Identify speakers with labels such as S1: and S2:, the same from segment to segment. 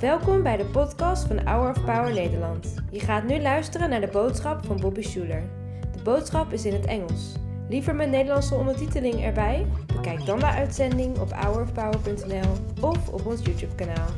S1: Welkom bij de podcast van Hour of Power Nederland. Je gaat nu luisteren naar de boodschap van Bobby Schuler. De boodschap is in het Engels. Liever met Nederlandse ondertiteling erbij? Bekijk dan de uitzending op hourofpower.nl of op ons YouTube kanaal.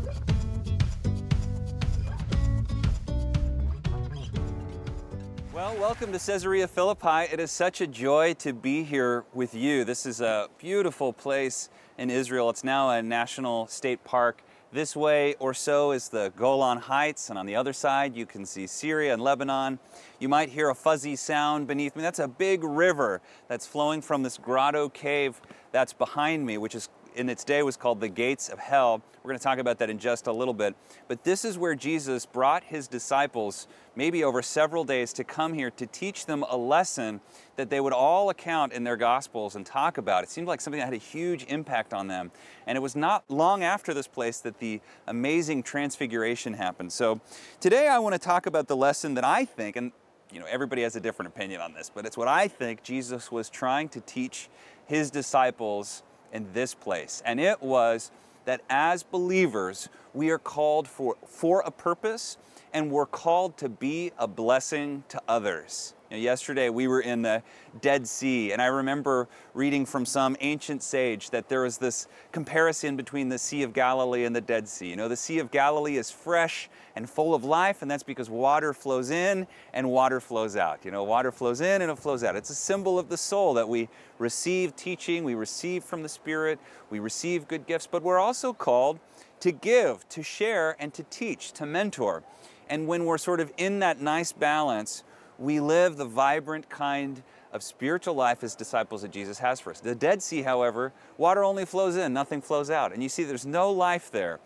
S2: Well, welcome to Caesarea Philippi. It is such a joy to be here with you. This is a beautiful place in Israel. It's now a national state park. This way or so is the Golan Heights, and on the other side you can see Syria and Lebanon. You might hear a fuzzy sound beneath me. That's a big river that's flowing from this grotto cave that's behind me, which is in its day was called the gates of hell. We're going to talk about that in just a little bit. But this is where Jesus brought his disciples, maybe over several days, to come here to teach them a lesson that they would all account in their gospels and talk about. It seemed like something that had a huge impact on them. And it was not long after this place that the amazing transfiguration happened. So today I want to talk about the lesson that I think, and you know, everybody has a different opinion on this, but it's what I think Jesus was trying to teach his disciples in this place. And it was that as believers, we are called for, for a purpose and we're called to be a blessing to others. You know, yesterday we were in the Dead Sea, and I remember reading from some ancient sage that there was this comparison between the Sea of Galilee and the Dead Sea. You know, the Sea of Galilee is fresh and full of life, and that's because water flows in and water flows out. You know, water flows in and it flows out. It's a symbol of the soul that we receive teaching, we receive from the Spirit, we receive good gifts, but we're also called to give, to share, and to teach, to mentor. And when we're sort of in that nice balance, we live the vibrant kind of spiritual life as disciples that Jesus has for us. The Dead Sea, however, water only flows in, nothing flows out. And you see, there's no life there.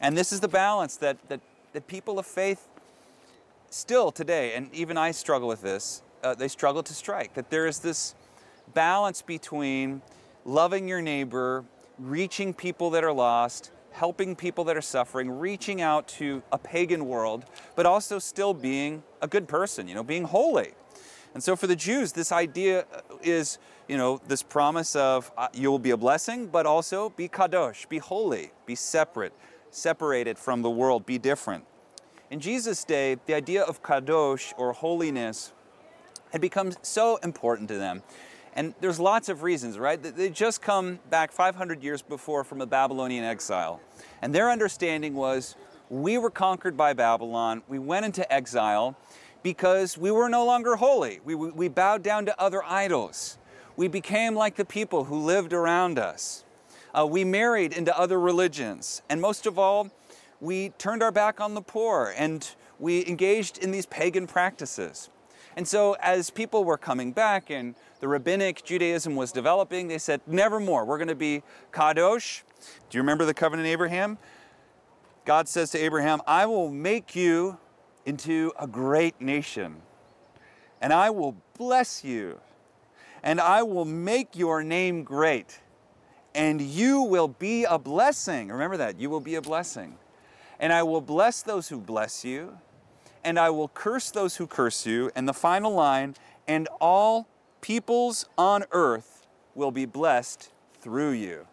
S2: And this is the balance that, that, that people of faith still today, and even I struggle with this, uh, they struggle to strike. That there is this balance between loving your neighbor, reaching people that are lost, helping people that are suffering, reaching out to a pagan world, but also still being a good person, you know, being holy. And so for the Jews, this idea is, you know, this promise of uh, you will be a blessing, but also be kadosh, be holy, be separate, separated from the world, be different. In Jesus' day, the idea of kadosh or holiness had become so important to them. And there's lots of reasons, right? They just come back 500 years before from a Babylonian exile. And their understanding was we were conquered by Babylon, we went into exile because we were no longer holy. We, we bowed down to other idols. We became like the people who lived around us. Uh, we married into other religions. And most of all, we turned our back on the poor and we engaged in these pagan practices. And so, as people were coming back and the rabbinic Judaism was developing, they said, Nevermore, we're going to be kadosh. Do you remember the covenant Abraham? God says to Abraham, I will make you into a great nation, and I will bless you, and I will make your name great, and you will be a blessing. Remember that, you will be a blessing. And I will bless those who bless you, and I will curse those who curse you. And the final line, and all peoples on earth will be blessed through you.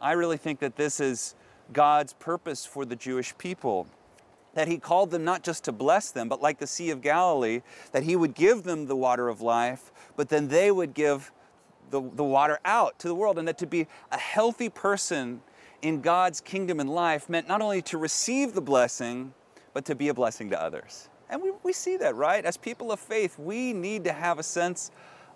S2: I really think that this is God's purpose for the Jewish people. That He called them not just to bless them, but like the Sea of Galilee, that He would give them the water of life, but then they would give the, the water out to the world. And that to be a healthy person in God's kingdom and life meant not only to receive the blessing, but to be a blessing to others. And we, we see that, right? As people of faith, we need to have a sense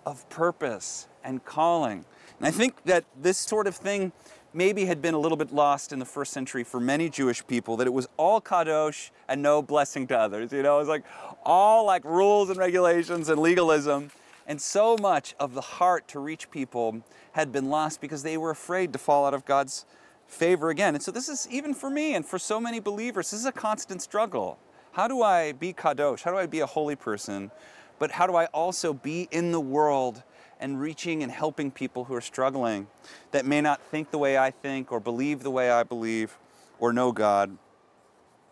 S2: of purpose and calling. And I think that this sort of thing maybe had been a little bit lost in the first century for many Jewish people, that it was all kadosh and no blessing to others. You know, it was like all like rules and regulations and legalism. And so much of the heart to reach people had been lost because they were afraid to fall out of God's favor again. And so this is even for me and for so many believers, this is a constant struggle. How do I be kadosh? How do I be a holy person? But how do I also be in the world and reaching and helping people who are struggling that may not think the way I think or believe the way I believe or know God?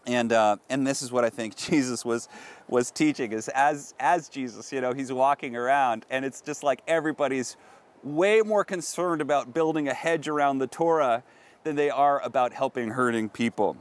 S2: And, uh, and this is what I think Jesus was, was teaching is as, as Jesus, you know, he's walking around and it's just like everybody's way more concerned about building a hedge around the Torah than they are about helping hurting people.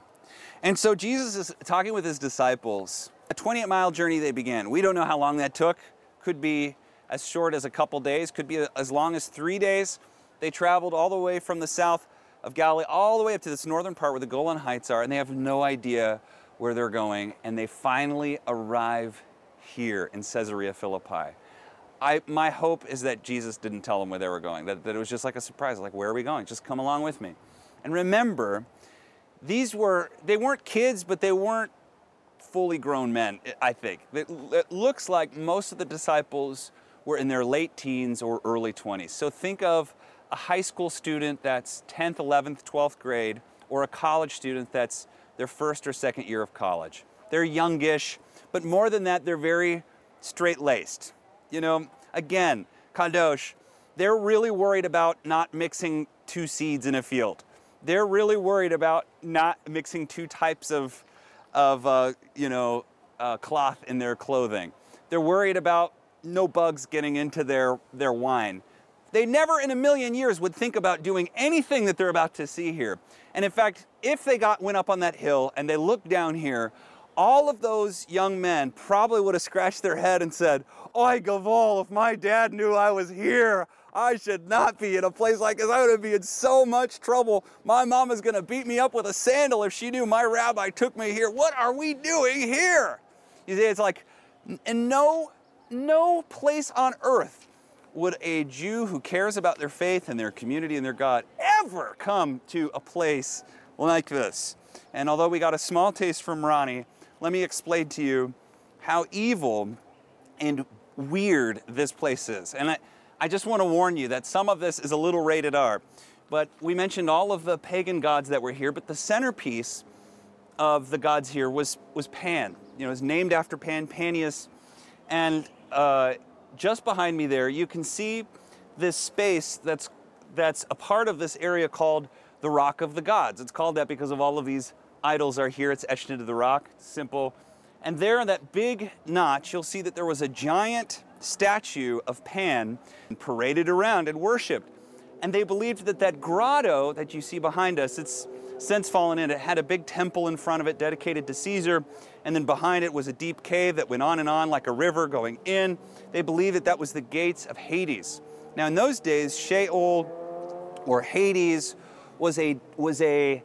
S2: And so Jesus is talking with his disciples. A 28 mile journey they began. We don't know how long that took. Could be as short as a couple days, could be as long as three days. They traveled all the way from the south of Galilee all the way up to this northern part where the Golan Heights are, and they have no idea where they're going. And they finally arrive here in Caesarea Philippi. I, my hope is that Jesus didn't tell them where they were going, that, that it was just like a surprise, like, where are we going? Just come along with me. And remember, these were, they weren't kids, but they weren't fully grown men, I think. It, it looks like most of the disciples were in their late teens or early 20s. So think of a high school student that's 10th, 11th, 12th grade, or a college student that's their first or second year of college. They're youngish, but more than that, they're very straight laced. You know, again, Kadosh, they're really worried about not mixing two seeds in a field. They're really worried about not mixing two types of, of uh, you know, uh, cloth in their clothing. They're worried about no bugs getting into their, their wine. They never in a million years would think about doing anything that they're about to see here. And in fact, if they got went up on that hill and they looked down here, all of those young men probably would have scratched their head and said, Oi, Gaval, if my dad knew I was here, I should not be in a place like this. I would be in so much trouble. My mom is going to beat me up with a sandal if she knew my rabbi took me here. What are we doing here? You see, it's like, in no, no place on earth would a Jew who cares about their faith and their community and their God ever come to a place like this. And although we got a small taste from Ronnie, let me explain to you how evil and weird this place is. And I, I just want to warn you that some of this is a little rated R. But we mentioned all of the pagan gods that were here, but the centerpiece of the gods here was, was Pan. You know, it's named after Pan, Panias. And uh, just behind me there, you can see this space that's, that's a part of this area called the Rock of the Gods. It's called that because of all of these idols are here. It's etched into the rock, simple. And there in that big notch, you'll see that there was a giant statue of Pan paraded around and worshipped. And they believed that that grotto that you see behind us, it's since fallen in. It had a big temple in front of it dedicated to Caesar, and then behind it was a deep cave that went on and on like a river going in. They believed that that was the gates of Hades. Now, in those days, Sheol or Hades was a, was a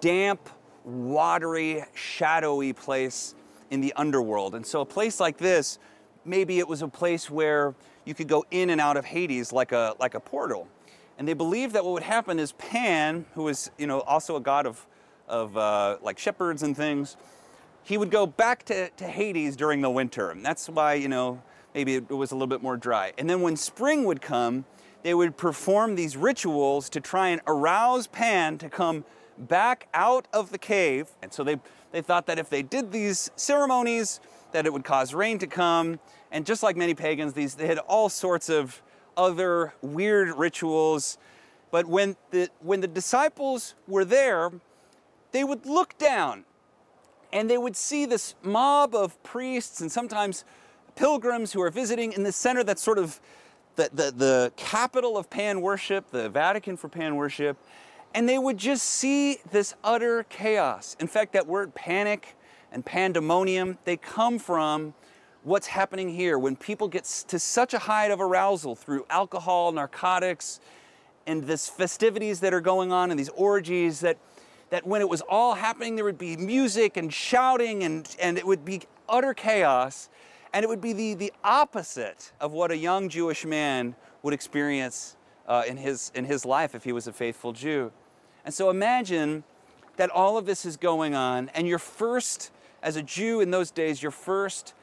S2: damp, watery, shadowy place in the underworld. And so, a place like this, maybe it was a place where you could go in and out of Hades like a, like a portal. And they believed that what would happen is Pan, who was you know, also a god of, of uh, like shepherds and things, he would go back to, to Hades during the winter. And that's why, you know, maybe it was a little bit more dry. And then when spring would come, they would perform these rituals to try and arouse Pan to come back out of the cave. And so they, they thought that if they did these ceremonies, that it would cause rain to come. And just like many pagans, these they had all sorts of other weird rituals. But when the, when the disciples were there, they would look down and they would see this mob of priests and sometimes pilgrims who are visiting in the center that's sort of the, the, the capital of Pan worship, the Vatican for Pan worship, and they would just see this utter chaos. In fact, that word panic and pandemonium, they come from what's happening here when people get to such a height of arousal through alcohol, narcotics, and this festivities that are going on and these orgies that that when it was all happening there would be music and shouting and, and it would be utter chaos and it would be the, the opposite of what a young Jewish man would experience uh, in, his, in his life if he was a faithful Jew. And so imagine that all of this is going on, and your first, as a Jew in those days, your first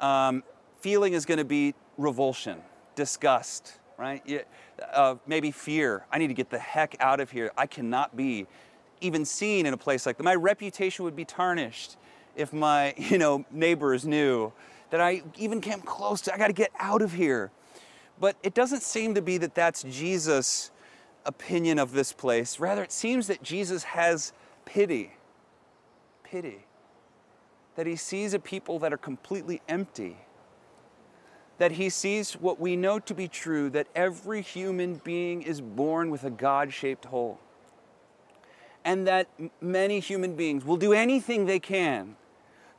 S2: um, feeling is going to be revulsion, disgust, right? Uh, maybe fear. I need to get the heck out of here. I cannot be even seen in a place like that. My reputation would be tarnished if my you know neighbors knew that I even came close to. I got to get out of here. But it doesn't seem to be that that's Jesus' opinion of this place. Rather, it seems that Jesus has pity. Pity. That he sees a people that are completely empty. That he sees what we know to be true that every human being is born with a God shaped hole. and that many human beings will do anything they can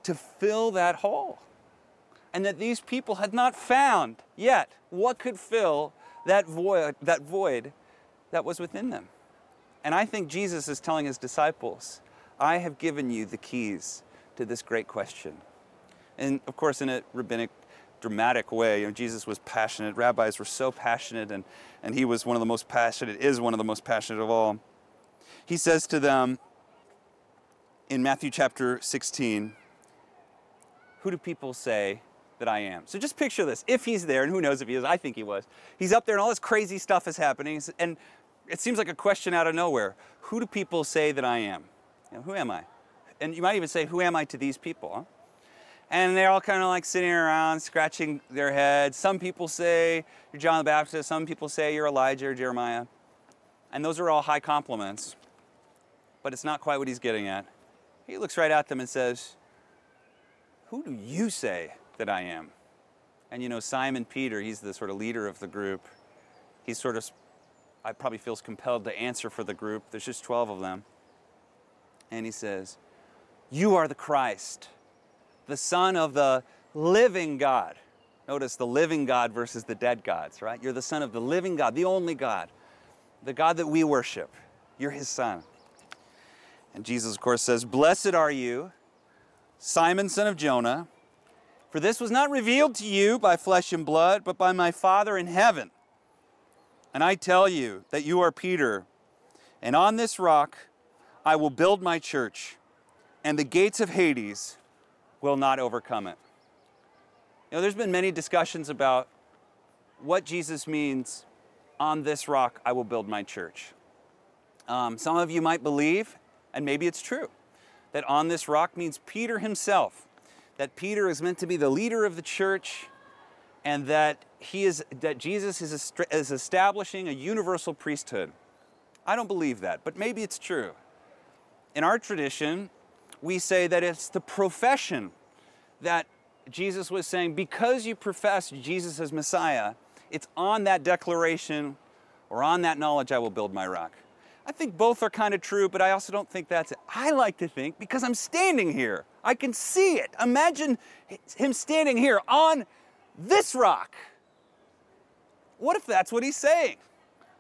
S2: to fill that hole. And that these people had not found yet what could fill that void, that void that was within them. And I think Jesus is telling his disciples, I have given you the keys to this great question. And of course, in a rabbinic, dramatic way, you know, Jesus was passionate. Rabbis were so passionate, and, and he was one of the most passionate, is one of the most passionate of all. He says to them in Matthew chapter 16, Who do people say that I am? So just picture this. If he's there, and who knows if he is, I think he was. He's up there, and all this crazy stuff is happening. And it seems like a question out of nowhere. Who do people say that I am? You know, who am I? And you might even say, Who am I to these people? And they're all kind of like sitting around, scratching their heads. Some people say you're John the Baptist, some people say you're Elijah or Jeremiah. And those are all high compliments, but it's not quite what he's getting at. He looks right at them and says, Who do you say that I am? And you know, Simon Peter, he's the sort of leader of the group. He's sort of, I probably feels compelled to answer for the group. There's just 12 of them. And he says, You are the Christ, the Son of the living God. Notice the living God versus the dead gods, right? You're the Son of the living God, the only God, the God that we worship. You're his Son. And Jesus, of course, says, Blessed are you, Simon, son of Jonah, for this was not revealed to you by flesh and blood, but by my Father in heaven. And I tell you that you are Peter, and on this rock I will build my church, and the gates of Hades will not overcome it. You know, there's been many discussions about what Jesus means on this rock I will build my church. Um, some of you might believe, and maybe it's true, that on this rock means Peter himself, that Peter is meant to be the leader of the church, and that he is that Jesus is, est- is establishing a universal priesthood. I don't believe that, but maybe it's true. In our tradition, we say that it's the profession that Jesus was saying, because you profess Jesus as Messiah, it's on that declaration or on that knowledge I will build my rock. I think both are kind of true, but I also don't think that's it. I like to think because I'm standing here, I can see it. Imagine him standing here on this rock. What if that's what he's saying?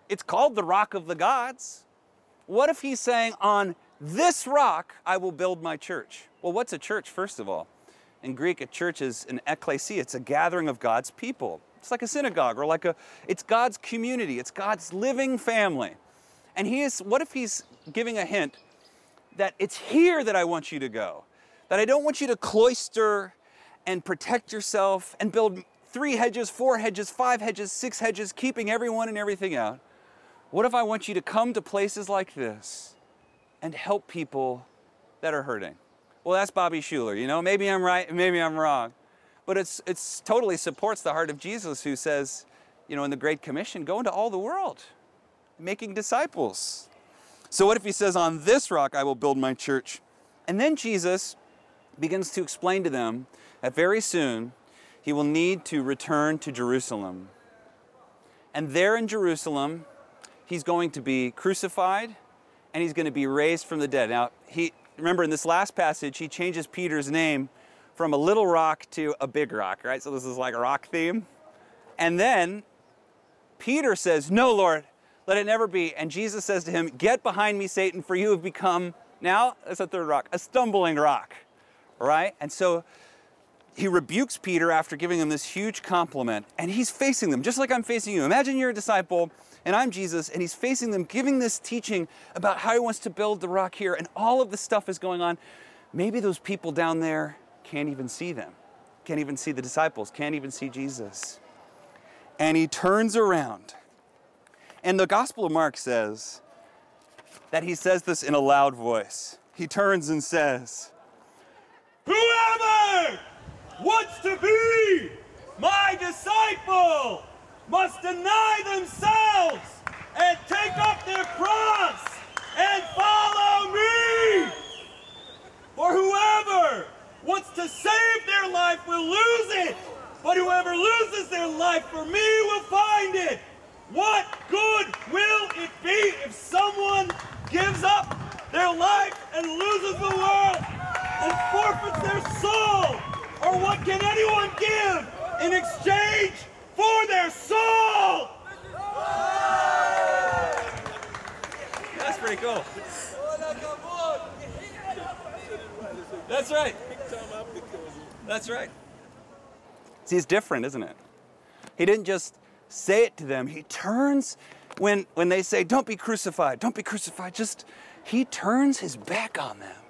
S2: It's called the rock of the gods. What if he's saying, on this rock I will build my church? Well, what's a church, first of all? In Greek, a church is an ecclesia, it's a gathering of God's people. It's like a synagogue or like a, it's God's community, it's God's living family. And he is, what if he's giving a hint that it's here that I want you to go? That I don't want you to cloister and protect yourself and build three hedges, four hedges, five hedges, six hedges, keeping everyone and everything out. What if I want you to come to places like this and help people that are hurting? Well, that's Bobby Schuller, you know. Maybe I'm right, maybe I'm wrong. But it's it's totally supports the heart of Jesus who says, you know, in the Great Commission, go into all the world, making disciples. So what if he says, On this rock I will build my church? And then Jesus begins to explain to them that very soon he will need to return to Jerusalem. And there in Jerusalem, he's going to be crucified and he's going to be raised from the dead. Now, he remember in this last passage, he changes Peter's name from a little rock to a big rock, right? So this is like a rock theme. And then Peter says, No, Lord, let it never be. And Jesus says to him, Get behind me, Satan, for you have become, now, that's a third rock, a stumbling rock, right? And so he rebukes Peter after giving him this huge compliment, and he's facing them, just like I'm facing you. Imagine you're a disciple, and I'm Jesus, and he's facing them, giving this teaching about how he wants to build the rock here, and all of this stuff is going on. Maybe those people down there can't even see them, can't even see the disciples, can't even see Jesus. And he turns around, and the Gospel of Mark says that he says this in a loud voice. He turns and says,
S3: Whoever wants to be my disciple must deny themselves and take up their cross and follow me. For whoever wants to save their life will lose it, but whoever loses their life for me will find it. What good will it be if someone gives up their life and loses the world and forfeits their soul? Or what can anyone give in exchange for their soul?
S2: That's pretty cool. That's right. That's right. See, it's different, isn't it? He didn't just say it to them. He turns when when they say, "Don't be crucified. Don't be crucified." Just he turns his back on them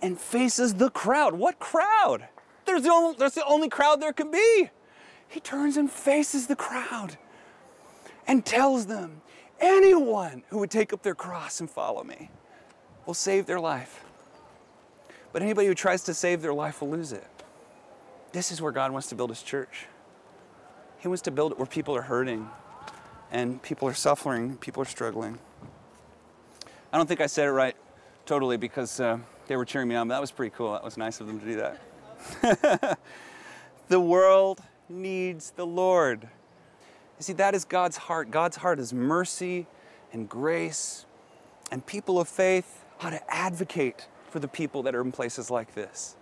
S2: and faces the crowd. What crowd? There's the only, there's the only crowd there can be. He turns and faces the crowd and tells them, anyone who would take up their cross and follow me will save their life. But anybody who tries to save their life will lose it. This is where God wants to build his church. He wants to build it where people are hurting and people are suffering, people are struggling. I don't think I said it right totally because uh, they were cheering me on, but that was pretty cool. That was nice of them to do that. the world needs the Lord. You see, that is God's heart. God's heart is mercy and grace. And people of faith ought to advocate for the people that are in places like this.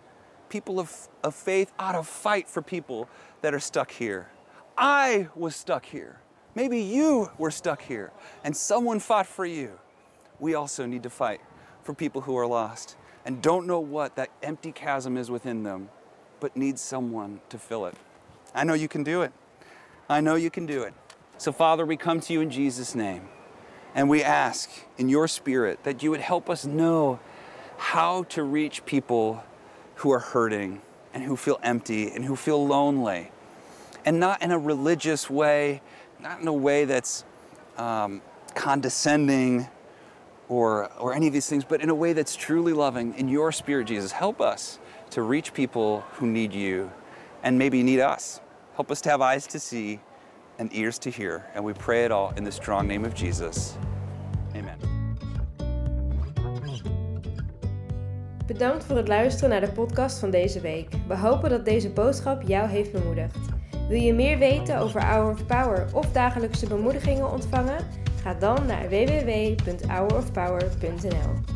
S2: People of, of faith ought to fight for people that are stuck here. I was stuck here. Maybe you were stuck here and someone fought for you. We also need to fight for people who are lost and don't know what that empty chasm is within them, but need someone to fill it. I know you can do it. I know you can do it. So, Father, we come to you in Jesus' name and we ask in your spirit that you would help us know how to reach people who are hurting and who feel empty and who feel lonely. And not in a religious way, not in a way that's um, condescending or, or any of these things, but in a way that's truly loving in your spirit, Jesus. Help us to reach people who need you and maybe need us. Help us to have eyes to see and ears to hear. And we pray it all in the strong name of Jesus. Amen.
S1: Bedankt voor het luisteren naar de podcast van deze week. We hopen dat deze boodschap jou heeft bemoedigd. Wil je meer weten over Hour of Power of dagelijkse bemoedigingen ontvangen? Ga dan naar www.hourofpower.nl.